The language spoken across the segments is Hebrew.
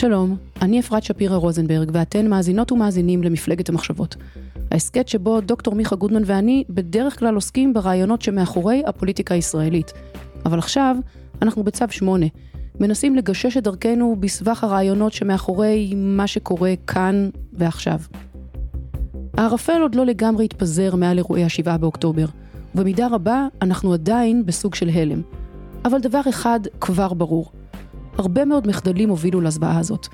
שלום, אני אפרת שפירא רוזנברג, ואתן מאזינות ומאזינים למפלגת המחשבות. ההסכת שבו דוקטור מיכה גודמן ואני בדרך כלל עוסקים ברעיונות שמאחורי הפוליטיקה הישראלית. אבל עכשיו אנחנו בצו 8, מנסים לגשש את דרכנו בסבך הרעיונות שמאחורי מה שקורה כאן ועכשיו. הערפל עוד לא לגמרי התפזר מעל אירועי ה-7 באוקטובר, ובמידה רבה אנחנו עדיין בסוג של הלם. אבל דבר אחד כבר ברור, הרבה מאוד מחדלים הובילו לזוועה הזאת.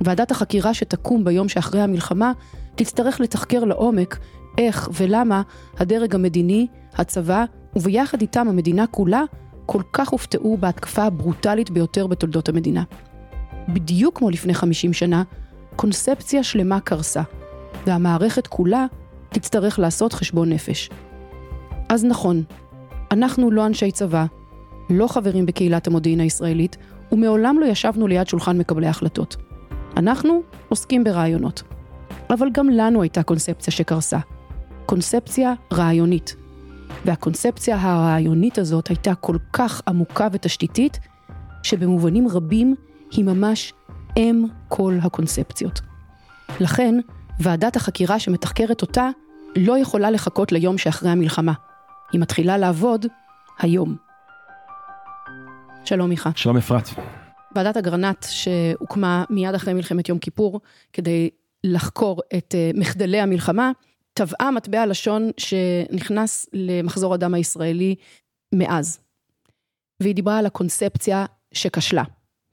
ועדת החקירה שתקום ביום שאחרי המלחמה תצטרך לתחקר לעומק איך ולמה הדרג המדיני, הצבא וביחד איתם המדינה כולה כל כך הופתעו בהתקפה הברוטלית ביותר בתולדות המדינה. בדיוק כמו לפני 50 שנה, קונספציה שלמה קרסה, והמערכת כולה תצטרך לעשות חשבון נפש. אז נכון, אנחנו לא אנשי צבא, לא חברים בקהילת המודיעין הישראלית, ומעולם לא ישבנו ליד שולחן מקבלי החלטות. אנחנו עוסקים ברעיונות. אבל גם לנו הייתה קונספציה שקרסה. קונספציה רעיונית. והקונספציה הרעיונית הזאת הייתה כל כך עמוקה ותשתיתית, שבמובנים רבים היא ממש אם כל הקונספציות. לכן, ועדת החקירה שמתחקרת אותה לא יכולה לחכות ליום שאחרי המלחמה. היא מתחילה לעבוד היום. שלום מיכה. שלום אפרת. ועדת אגרנט שהוקמה מיד אחרי מלחמת יום כיפור כדי לחקור את אה, מחדלי המלחמה, טבעה מטבע לשון שנכנס למחזור הדם הישראלי מאז. והיא דיברה על הקונספציה שכשלה.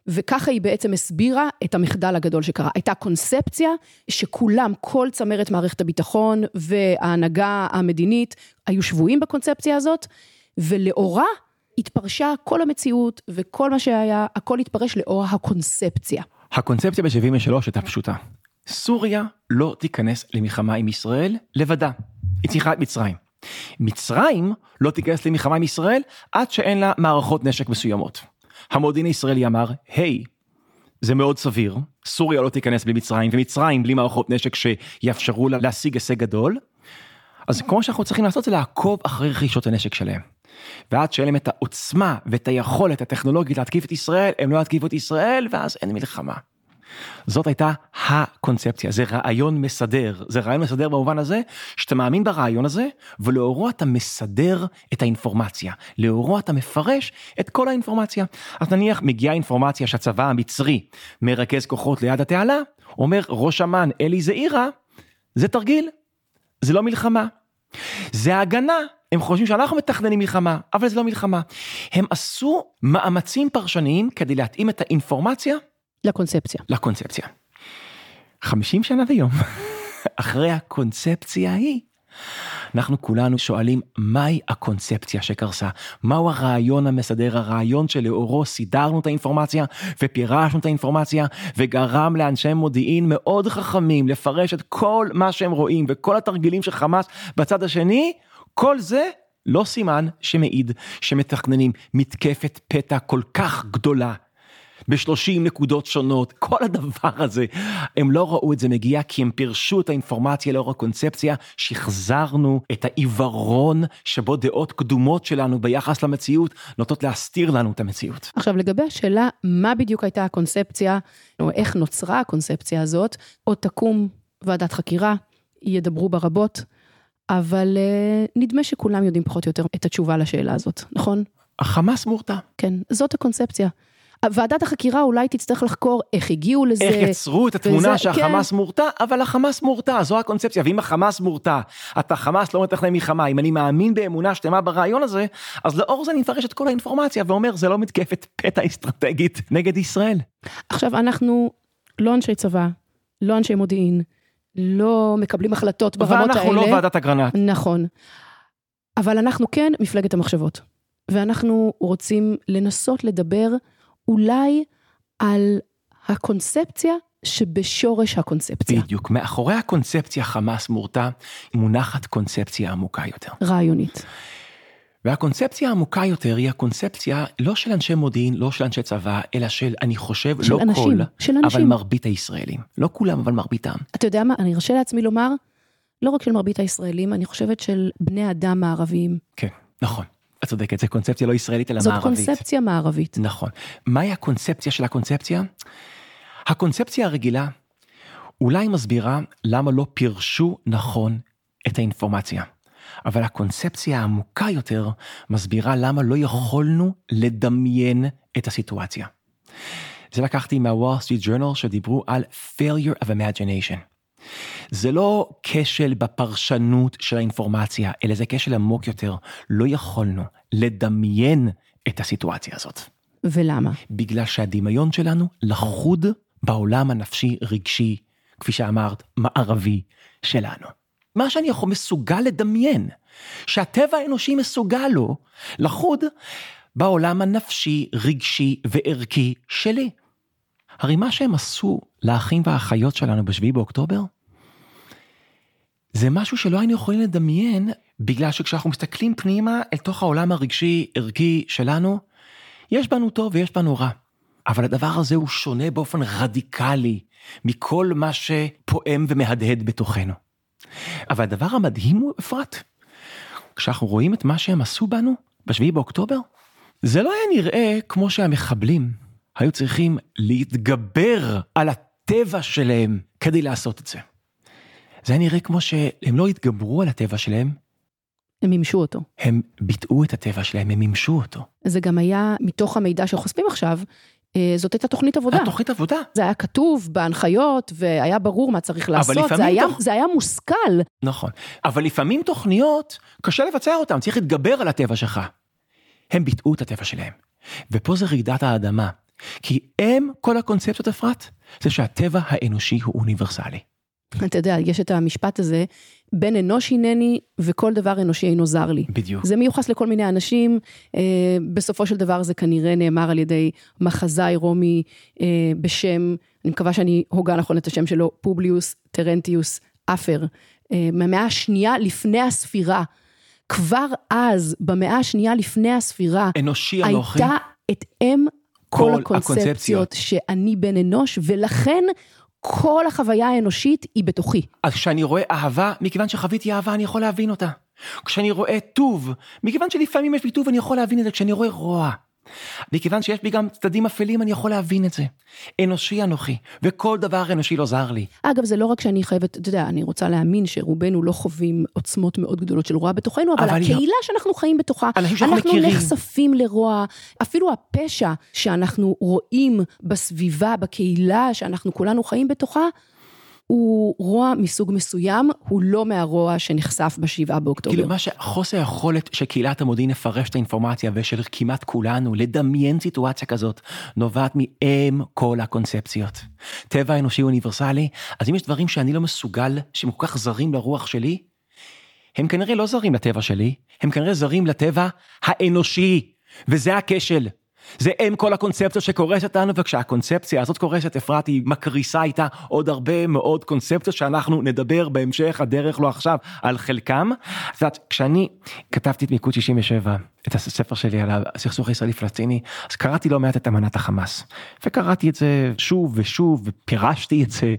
וככה היא בעצם הסבירה את המחדל הגדול שקרה. הייתה קונספציה שכולם, כל צמרת מערכת הביטחון וההנהגה המדינית היו שבויים בקונספציה הזאת, ולאורה התפרשה כל המציאות וכל מה שהיה, הכל התפרש לאור הקונספציה. הקונספציה ב-73 הייתה פשוטה. סוריה לא תיכנס למלחמה עם ישראל לבדה. היא צריכה את מצרים. מצרים לא תיכנס למלחמה עם ישראל עד שאין לה מערכות נשק מסוימות. המודיעין הישראלי אמר, היי, hey, זה מאוד סביר, סוריה לא תיכנס בלי מצרים, ומצרים בלי מערכות נשק שיאפשרו לה להשיג הישג גדול. אז כמו שאנחנו צריכים לעשות זה לעקוב אחרי רכישות הנשק שלהם. ועד שאין להם את העוצמה ואת היכולת הטכנולוגית להתקיף את ישראל, הם לא יתקיפו את ישראל, ואז אין מלחמה. זאת הייתה הקונספציה, זה רעיון מסדר, זה רעיון מסדר במובן הזה שאתה מאמין ברעיון הזה ולאורו אתה מסדר את האינפורמציה, לאורו אתה מפרש את כל האינפורמציה. אז נניח מגיעה אינפורמציה שהצבא המצרי מרכז כוחות ליד התעלה, אומר ראש אמ"ן אלי זעירה, זה תרגיל, זה לא מלחמה. זה הגנה הם חושבים שאנחנו מתכננים מלחמה, אבל זה לא מלחמה. הם עשו מאמצים פרשניים כדי להתאים את האינפורמציה לקונספציה. לקונספציה. 50 שנה ויום אחרי הקונספציה ההיא, אנחנו כולנו שואלים מהי הקונספציה שקרסה, מהו הרעיון המסדר, הרעיון שלאורו סידרנו את האינפורמציה ופירשנו את האינפורמציה וגרם לאנשי מודיעין מאוד חכמים לפרש את כל מה שהם רואים וכל התרגילים של חמאס בצד השני כל זה לא סימן שמעיד שמתכננים מתקפת פתע כל כך גדולה. ב-30 נקודות שונות, כל הדבר הזה, הם לא ראו את זה מגיע כי הם פירשו את האינפורמציה לאור הקונספציה, שחזרנו את העיוורון שבו דעות קדומות שלנו ביחס למציאות נוטות להסתיר לנו את המציאות. עכשיו לגבי השאלה מה בדיוק הייתה הקונספציה, או איך נוצרה הקונספציה הזאת, עוד תקום ועדת חקירה, ידברו בה רבות. אבל uh, נדמה שכולם יודעים פחות או יותר את התשובה לשאלה הזאת, נכון? החמאס מורתע. כן, זאת הקונספציה. ועדת החקירה אולי תצטרך לחקור איך הגיעו לזה. איך יצרו את התמונה וזה, שהחמאס כן. מורתע, אבל החמאס מורתע, זו הקונספציה. ואם החמאס מורתע, אתה חמאס לא מתכנן מלחמה, אם אני מאמין באמונה שלמה ברעיון הזה, אז לאור זה אני מפרש את כל האינפורמציה ואומר, זה לא מתקפת פתע אסטרטגית נגד ישראל. עכשיו, אנחנו לא אנשי צבא, לא אנשי מודיעין, לא מקבלים החלטות ברמות האלה. ואנחנו לא ועדת אגרנט. נכון. אבל אנחנו כן מפלגת המחשבות, ואנחנו רוצים לנסות לדבר אולי על הקונספציה שבשורש הקונספציה. בדיוק, מאחורי הקונספציה חמאס מורתע, מונחת קונספציה עמוקה יותר. רעיונית. והקונספציה העמוקה יותר היא הקונספציה לא של אנשי מודיעין, לא של אנשי צבא, אלא של, אני חושב, של לא אנשים, כל, של אבל אנשים. מרבית הישראלים. לא כולם, אבל מרביתם. אתה יודע מה, אני ארשה לעצמי לומר, לא רק של מרבית הישראלים, אני חושבת של בני אדם מערביים. כן, נכון. את צודקת, זו קונספציה לא ישראלית אלא זאת מערבית. קונספציה מערבית. נכון. מהי הקונספציה של הקונספציה? הקונספציה הרגילה אולי מסבירה למה לא פירשו נכון את האינפורמציה. אבל הקונספציה העמוקה יותר מסבירה למה לא יכולנו לדמיין את הסיטואציה. זה לקחתי מהוול סטריט ג'ורנל שדיברו על failure of imagination. זה לא כשל בפרשנות של האינפורמציה, אלא זה כשל עמוק יותר. לא יכולנו לדמיין את הסיטואציה הזאת. ולמה? בגלל שהדמיון שלנו לחוד בעולם הנפשי רגשי, כפי שאמרת, מערבי שלנו. מה שאני יכול מסוגל לדמיין, שהטבע האנושי מסוגל לו, לחוד בעולם הנפשי, רגשי וערכי שלי. הרי מה שהם עשו לאחים והאחיות שלנו בשביעי באוקטובר, זה משהו שלא היינו יכולים לדמיין, בגלל שכשאנחנו מסתכלים פנימה אל תוך העולם הרגשי ערכי שלנו, יש בנו טוב ויש בנו רע. אבל הדבר הזה הוא שונה באופן רדיקלי מכל מה שפועם ומהדהד בתוכנו. אבל הדבר המדהים הוא, אפרת, כשאנחנו רואים את מה שהם עשו בנו בשביעי באוקטובר, זה לא היה נראה כמו שהמחבלים היו צריכים להתגבר על הטבע שלהם כדי לעשות את זה. זה היה נראה כמו שהם לא התגברו על הטבע שלהם, הם מימשו אותו. הם ביטאו את הטבע שלהם, הם מימשו אותו. זה גם היה, מתוך המידע שחושפים עכשיו, אה, זאת הייתה תוכנית עבודה. התוכנית עבודה. זה היה כתוב בהנחיות, והיה ברור מה צריך לעשות, לפעמים זה היה, תוך- זה היה מושכל. נכון. אבל לפעמים תוכניות, קשה לבצע אותן, צריך להתגבר על הטבע שלך. הם ביטאו את הטבע שלהם. ופה זה רעידת האדמה. כי הם, כל הקונספציות אפרת, זה שהטבע האנושי הוא אוניברסלי. אתה יודע, יש את המשפט הזה, בן אנוש הנני וכל דבר אנושי אינו זר לי. בדיוק. זה מיוחס לכל מיני אנשים, אה, בסופו של דבר זה כנראה נאמר על ידי מחזאי רומי אה, בשם, אני מקווה שאני הוגה נכון את השם שלו, פובליוס טרנטיוס אפר, אה, מהמאה השנייה לפני הספירה. כבר אז, במאה השנייה לפני הספירה, אנושי אנוכי. הייתה את אם כל כל הקונספציות הקונספציות. שאני בן אנוש, ולכן כל החוויה האנושית היא בתוכי. אז כשאני רואה אהבה, מכיוון שחוויתי אהבה, אני יכול להבין אותה. כשאני רואה טוב, מכיוון שלפעמים יש בי טוב, אני יכול להבין את זה. כשאני רואה רוע, מכיוון שיש בי גם צדדים אפלים, אני יכול להבין את זה. אנושי אנוכי, וכל דבר אנושי לא זר לי. אגב, זה לא רק שאני חייבת, אתה יודע, אני רוצה להאמין שרובנו לא חווים עוצמות מאוד גדולות של רוע בתוכנו, אבל, אבל הקהילה שאנחנו חיים בתוכה, אנחנו מכירים. נחשפים לרוע, אפילו הפשע שאנחנו רואים בסביבה, בקהילה שאנחנו כולנו חיים בתוכה, הוא רוע מסוג מסוים, הוא לא מהרוע שנחשף בשבעה באוקטובר. כאילו מה שחוסר היכולת של קהילת המודיעין לפרש את האינפורמציה ושל כמעט כולנו לדמיין סיטואציה כזאת נובעת מאם כל הקונספציות. טבע אנושי אוניברסלי, אז אם יש דברים שאני לא מסוגל, שהם כל כך זרים לרוח שלי, הם כנראה לא זרים לטבע שלי, הם כנראה זרים לטבע האנושי, וזה הכשל. זה אם כל הקונספציות שקורסת לנו, וכשהקונספציה הזאת קורסת, אפרת היא מקריסה איתה עוד הרבה מאוד קונספציות שאנחנו נדבר בהמשך הדרך, לא עכשיו, על חלקם. את יודעת, כשאני כתבתי את מיקוד 67, את הספר שלי על הסכסוך הישראלי-פלסטיני, אז קראתי לא מעט את אמנת החמאס. וקראתי את זה שוב ושוב, ופירשתי את זה.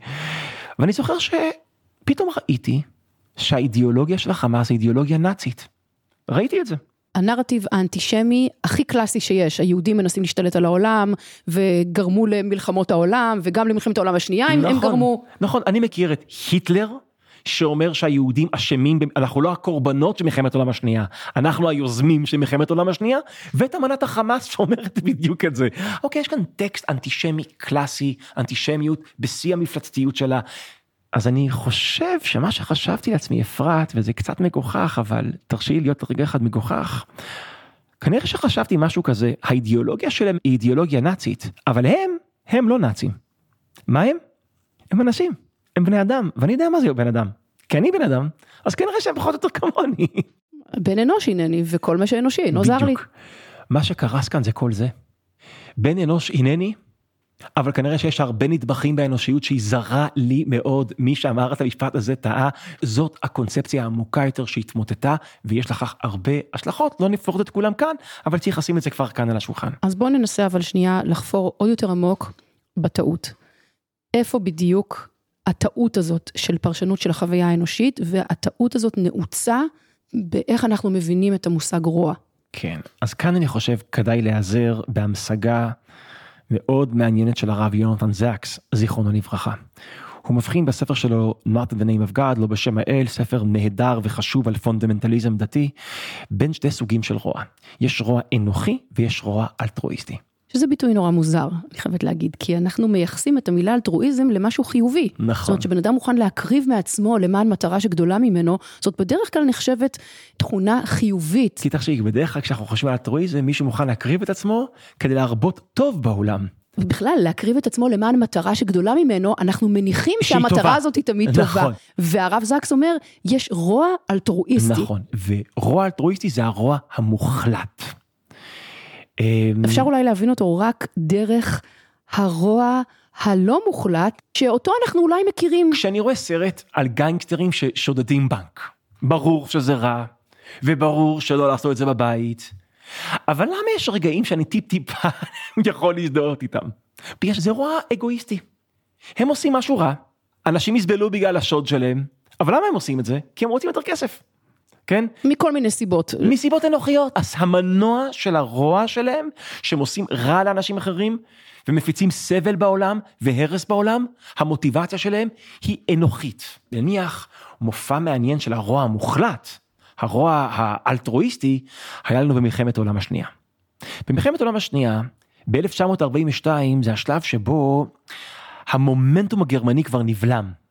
ואני זוכר שפתאום ראיתי שהאידיאולוגיה של החמאס היא אידיאולוגיה נאצית. ראיתי את זה. הנרטיב האנטישמי הכי קלאסי שיש, היהודים מנסים להשתלט על העולם, וגרמו למלחמות העולם, וגם למלחמת העולם השנייה, הם, הם גרמו. נכון, אני מכיר את היטלר, שאומר שהיהודים אשמים, אנחנו לא הקורבנות של מלחמת העולם השנייה, אנחנו היוזמים של מלחמת העולם השנייה, ואת אמנת החמאס שאומרת בדיוק את זה. אוקיי, יש כאן טקסט אנטישמי קלאסי, אנטישמיות בשיא המפלצתיות שלה. אז אני חושב שמה שחשבתי לעצמי אפרת, וזה קצת מגוחך, אבל תרשי לי להיות רגע אחד מגוחך, כנראה שחשבתי משהו כזה, האידיאולוגיה שלהם היא אידיאולוגיה נאצית, אבל הם, הם לא נאצים. מה הם? הם אנשים, הם בני אדם, ואני יודע מה זה בן אדם. כי אני בן אדם, אז כנראה שהם פחות או יותר כמוני. בן אנוש הנני, וכל מה שאנושי אינו זר לי. מה שקרס כאן זה כל זה. בן אנוש הנני, אבל כנראה שיש הרבה נדבכים באנושיות שהיא זרה לי מאוד. מי שאמר את המשפט הזה טעה. זאת הקונספציה העמוקה יותר שהתמוטטה, ויש לכך הרבה השלכות. לא נפרוט את כולם כאן, אבל צריך לשים את זה כבר כאן על השולחן. אז בואו ננסה אבל שנייה לחפור עוד יותר עמוק בטעות. איפה בדיוק הטעות הזאת של פרשנות של החוויה האנושית, והטעות הזאת נעוצה באיך אנחנו מבינים את המושג רוע. כן, אז כאן אני חושב כדאי להיעזר בהמשגה מאוד מעניינת של הרב יונתן זקס, זיכרונו לברכה. הוא מבחין בספר שלו Not in the name of God, לא בשם האל, ספר נהדר וחשוב על פונדמנטליזם דתי, בין שתי סוגים של רוע. יש רוע אנוכי ויש רוע אלטרואיסטי. שזה ביטוי נורא מוזר, אני חייבת להגיד, כי אנחנו מייחסים את המילה אלטרואיזם למשהו חיובי. נכון. זאת אומרת שבן אדם מוכן להקריב מעצמו למען מטרה שגדולה ממנו, זאת בדרך כלל נחשבת תכונה חיובית. כי תחשבי, בדרך כלל כשאנחנו חושבים על אלטרואיזם, מישהו מוכן להקריב את עצמו כדי להרבות טוב בעולם. ובכלל, להקריב את עצמו למען מטרה שגדולה ממנו, אנחנו מניחים שהמטרה טובה. הזאת היא תמיד נכון. טובה. והרב זקס אומר, יש רוע אלטרואיסטי. נכון, ורוע אלטרואיסטי זה הרוע המוחלט. אמ, אפשר אולי להבין אותו רק דרך הרוע הלא מוחלט, שאותו אנחנו אולי מכירים. כשאני רואה סרט על גנגסטרים ששודדים בנק, ברור שזה רע, וברור שלא לעשות את זה בבית, אבל למה יש רגעים שאני טיפ טיפה יכול להזדהות איתם? בגלל שזה רוע אגואיסטי. הם עושים משהו רע, אנשים יסבלו בגלל השוד שלהם, אבל למה הם עושים את זה? כי הם רוצים יותר כסף. כן? מכל מיני סיבות. מסיבות אנוכיות. אז המנוע של הרוע שלהם, שהם עושים רע לאנשים אחרים, ומפיצים סבל בעולם והרס בעולם, המוטיבציה שלהם היא אנוכית. נניח מופע מעניין של הרוע המוחלט, הרוע האלטרואיסטי, היה לנו במלחמת העולם השנייה. במלחמת העולם השנייה, ב-1942 זה השלב שבו המומנטום הגרמני כבר נבלם.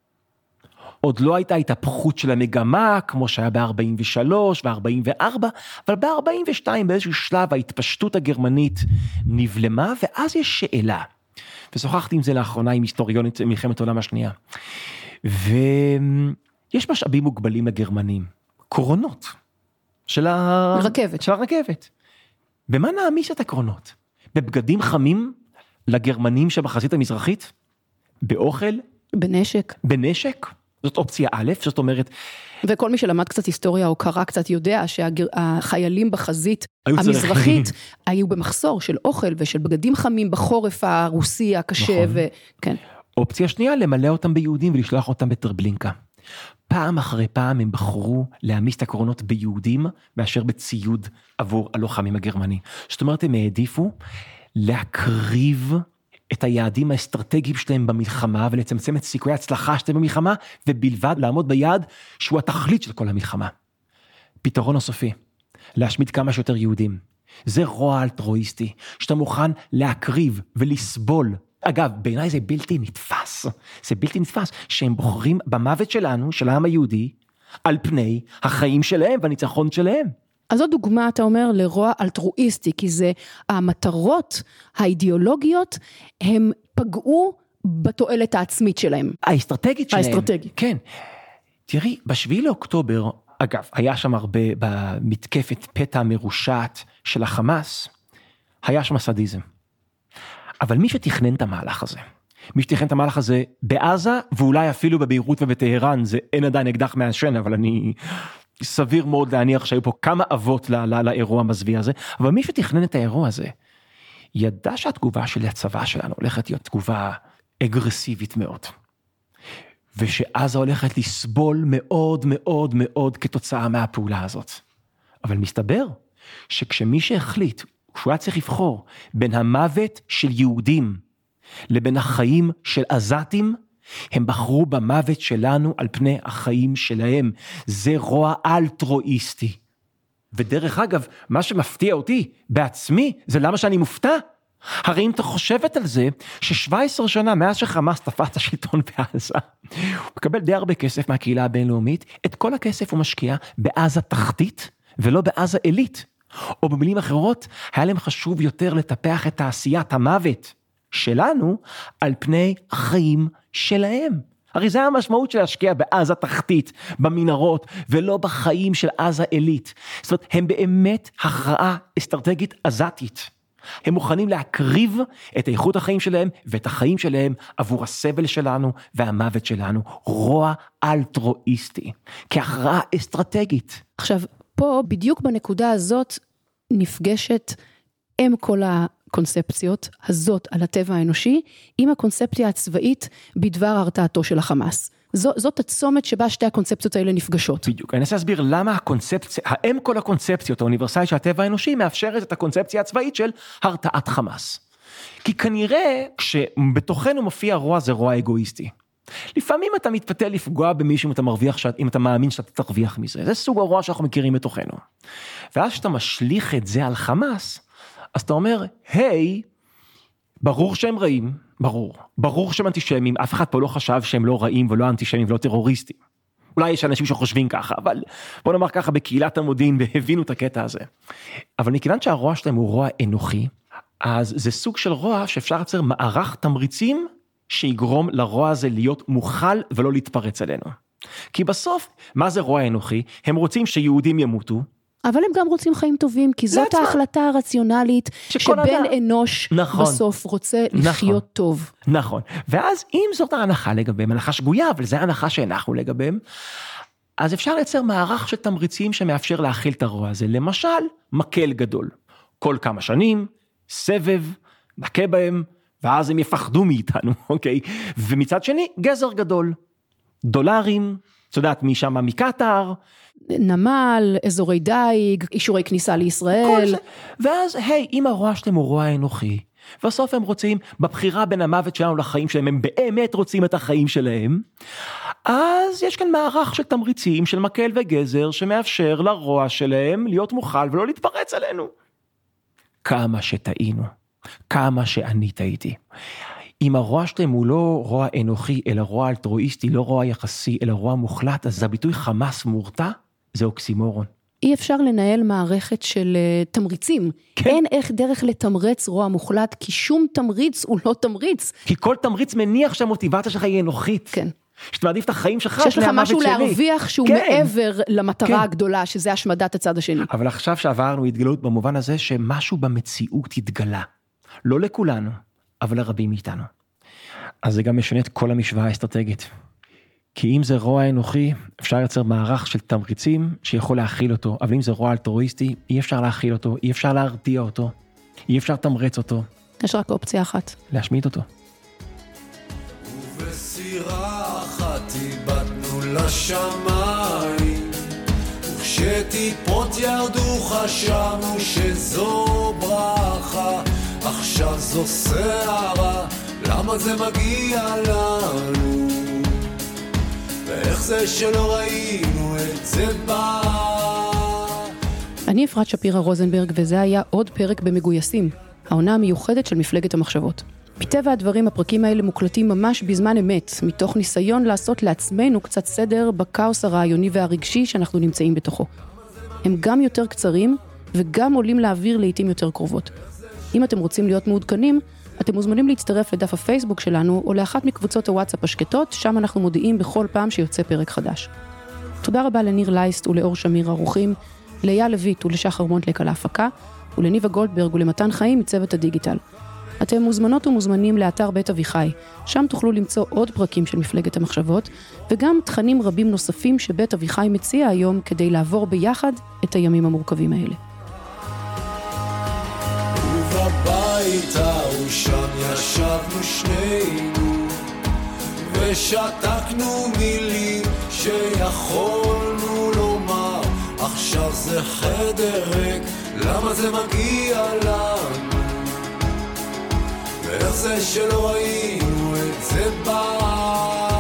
עוד לא הייתה התהפכות של המגמה כמו שהיה ב-43 ו-44, אבל ב-42 באיזשהו שלב ההתפשטות הגרמנית נבלמה, ואז יש שאלה, ושוחחתי עם זה לאחרונה עם היסטוריונית מלחמת העולם השנייה, ויש משאבים מוגבלים לגרמנים, קרונות של, ה... רכבת. של הרכבת. במה נעמיס את הקרונות? בבגדים חמים לגרמנים שבחזית המזרחית? באוכל? בנשק. בנשק? זאת אופציה א', זאת אומרת, וכל מי שלמד קצת היסטוריה או קרא קצת יודע שהחיילים בחזית היו המזרחית. היו במחסור של אוכל ושל בגדים חמים בחורף הרוסי הקשה, נכון. וכן. אופציה שנייה, למלא אותם ביהודים ולשלוח אותם בטרבלינקה. פעם אחרי פעם הם בחרו להעמיס את הקרונות ביהודים מאשר בציוד עבור הלוחמים הגרמנים. זאת אומרת, הם העדיפו להקריב את היעדים האסטרטגיים שלהם במלחמה ולצמצם את סיכויי ההצלחה שלהם במלחמה, ובלבד לעמוד ביעד שהוא התכלית של כל המלחמה. פתרון הסופי, להשמיד כמה שיותר יהודים. זה רוע אלטרואיסטי, שאתה מוכן להקריב ולסבול. אגב, בעיניי זה בלתי נתפס. זה בלתי נתפס שהם בוחרים במוות שלנו, של העם היהודי, על פני החיים שלהם והניצחון שלהם. אז זו דוגמה, אתה אומר, לרוע אלטרואיסטי, כי זה המטרות האידיאולוגיות, הם פגעו בתועלת העצמית שלהם. האסטרטגית שלהם. האסטרטגית. כן. תראי, בשביעי לאוקטובר, אגב, היה שם הרבה במתקפת פתע המרושעת של החמאס, היה שם סדיזם. אבל מי שתכנן את המהלך הזה, מי שתכנן את המהלך הזה בעזה, ואולי אפילו בביירות ובטהרן, זה אין עדיין אקדח מעשן, אבל אני סביר מאוד להניח שהיו פה כמה אבות ל- ל- לאירוע המזוויע הזה, אבל מי שתכנן את האירוע הזה, ידע שהתגובה של הצבא שלנו הולכת להיות תגובה אגרסיבית מאוד. ושעזה הולכת לסבול מאוד מאוד מאוד כתוצאה מהפעולה הזאת. אבל מסתבר שכשמי שהחליט, כשהוא היה צריך לבחור בין המוות של יהודים לבין החיים של עזתים, הם בחרו במוות שלנו על פני החיים שלהם. זה רוע אלטרואיסטי. ודרך אגב, מה שמפתיע אותי בעצמי, זה למה שאני מופתע. הרי אם אתה חושבת על זה, ש-17 שנה מאז שחמאס תפס את השלטון בעזה, הוא מקבל די הרבה כסף מהקהילה הבינלאומית, את כל הכסף הוא משקיע בעזה תחתית, ולא בעזה עילית. או במילים אחרות, היה להם חשוב יותר לטפח את תעשיית המוות שלנו, על פני החיים שלהם. הרי זה המשמעות של להשקיע בעזה תחתית, במנהרות, ולא בחיים של עזה עילית. זאת אומרת, הם באמת הכרעה אסטרטגית עזתית. הם מוכנים להקריב את איכות החיים שלהם ואת החיים שלהם עבור הסבל שלנו והמוות שלנו. רוע אלטרואיסטי, כהכרעה אסטרטגית. עכשיו, פה, בדיוק בנקודה הזאת, נפגשת אם כל הקונספציות הזאת על הטבע האנושי, עם הקונספציה הצבאית בדבר הרתעתו של החמאס. זו, זאת הצומת שבה שתי הקונספציות האלה נפגשות. בדיוק, אני אנסה להסביר למה הקונספציה, האם כל הקונספציות האוניברסלית של הטבע האנושי מאפשרת את הקונספציה הצבאית של הרתעת חמאס. כי כנראה כשבתוכנו מופיע רוע זה רוע אגואיסטי. לפעמים אתה מתפתה לפגוע במישהו אם אתה מרוויח, אם אתה מאמין שאתה תרוויח מזה, זה סוג הרוע שאנחנו מכירים בתוכנו. ואז כשאתה משליך את זה על חמאס, אז אתה אומר, היי, ברור שהם רעים, ברור, ברור שהם אנטישמים, אף אחד פה לא חשב שהם לא רעים ולא אנטישמים ולא טרוריסטים. אולי יש אנשים שחושבים ככה, אבל בוא נאמר ככה בקהילת המודיעין והבינו את הקטע הזה. אבל מכיוון שהרוע שלהם הוא רוע אנוכי, אז זה סוג של רוע שאפשר לייצר מערך תמריצים שיגרום לרוע הזה להיות מוכל ולא להתפרץ עלינו. כי בסוף, מה זה רוע אנוכי? הם רוצים שיהודים ימותו, אבל הם גם רוצים חיים טובים, כי זאת לעצמה. ההחלטה הרציונלית שבן אדם... אנוש נכון, בסוף רוצה נכון, לחיות טוב. נכון, ואז אם זאת ההנחה לגביהם, הנחה שגויה, אבל זו ההנחה שהנחנו לגביהם, אז אפשר לייצר מערך של תמריצים שמאפשר להכיל את הרוע הזה. למשל, מקל גדול. כל כמה שנים, סבב, נכה בהם, ואז הם יפחדו מאיתנו, אוקיי? ומצד שני, גזר גדול. דולרים, את יודעת, משם מקטאר. נמל, אזורי דייג, אישורי כניסה לישראל. זה. ואז, היי, אם הרוע שלהם הוא רוע אנוכי, בסוף הם רוצים, בבחירה בין המוות שלנו לחיים שלהם, הם באמת רוצים את החיים שלהם, אז יש כאן מערך של תמריצים, של מקל וגזר, שמאפשר לרוע שלהם להיות מוכל ולא להתפרץ עלינו. כמה שטעינו, כמה שאני טעיתי. אם הרוע שלהם הוא לא רוע אנוכי, אלא רוע אלטרואיסטי, לא רוע יחסי, אלא רוע מוחלט, אז הביטוי חמאס מורתע זה אוקסימורון. אי אפשר לנהל מערכת של uh, תמריצים. כן. אין איך דרך לתמרץ רוע מוחלט, כי שום תמריץ הוא לא תמריץ. כי כל תמריץ מניח שהמוטיבציה שלך היא אנוכית. כן. שאתה מעדיף את החיים שלך שיש לך משהו שלי. להרוויח שהוא כן. מעבר למטרה כן. הגדולה, שזה השמדת הצד השני. אבל עכשיו שעברנו התגלות במובן הזה שמשהו במציאות התגלה. לא לכולנו, אבל לרבים מאיתנו. אז זה גם משנה את כל המשוואה האסטרטגית. כי אם זה רוע אנוכי, אפשר לייצר מערך של תמריצים שיכול להכיל אותו, אבל אם זה רוע אלטרואיסטי, אי אפשר להכיל אותו, אי אפשר להרתיע אותו, אי אפשר לתמרץ אותו. יש רק אופציה אחת. להשמיד אותו. ובסירה אחת איבדנו לשמיים, וכשטיפות ירדו חשבנו שזו ברכה, עכשיו זו סערה, למה זה מגיע לנו? ואיך זה שלא ראינו את זה בא? אני אפרת שפירא רוזנברג, וזה היה עוד פרק במגויסים, העונה המיוחדת של מפלגת המחשבות. מטבע הדברים, הפרקים האלה מוקלטים ממש בזמן אמת, מתוך ניסיון לעשות לעצמנו קצת סדר בכאוס הרעיוני והרגשי שאנחנו נמצאים בתוכו. הם גם יותר קצרים, וגם עולים לאוויר לעיתים יותר קרובות. אם אתם רוצים להיות מעודכנים, אתם מוזמנים להצטרף לדף הפייסבוק שלנו או לאחת מקבוצות הוואטסאפ השקטות, שם אנחנו מודיעים בכל פעם שיוצא פרק חדש. תודה רבה לניר לייסט ולאור שמיר ערוכים, לאייל לויט ולשחר מונטלק על ההפקה, ולניבה גולדברג ולמתן חיים מצוות הדיגיטל. אתם מוזמנות ומוזמנים לאתר בית אביחי, שם תוכלו למצוא עוד פרקים של מפלגת המחשבות, וגם תכנים רבים נוספים שבית אביחי מציע היום כדי לעבור ביחד את הימים המורכבים האלה. ובבית ההוא שם ישבנו שנינו ושתקנו מילים שיכולנו לומר עכשיו זה חדר ריק, למה זה מגיע לנו? ואיך זה שלא ראינו את זה בא?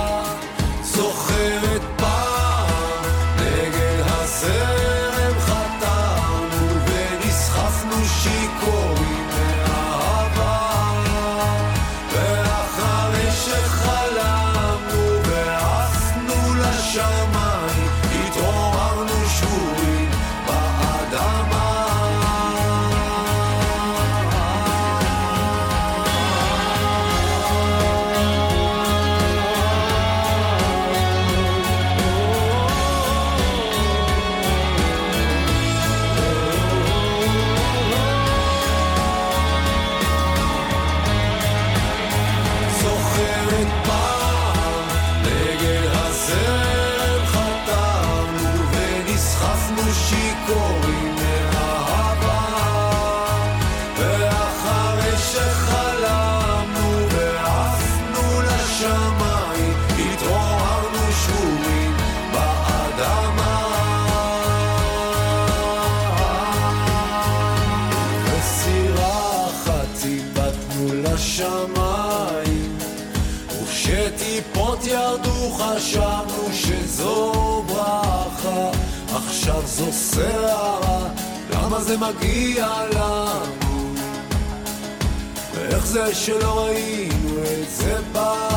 השמיים וכשטיפות ירדו חשבנו שזו ברכה. עכשיו זו סערה למה זה מגיע לנו? ואיך זה שלא ראינו את זה פעם?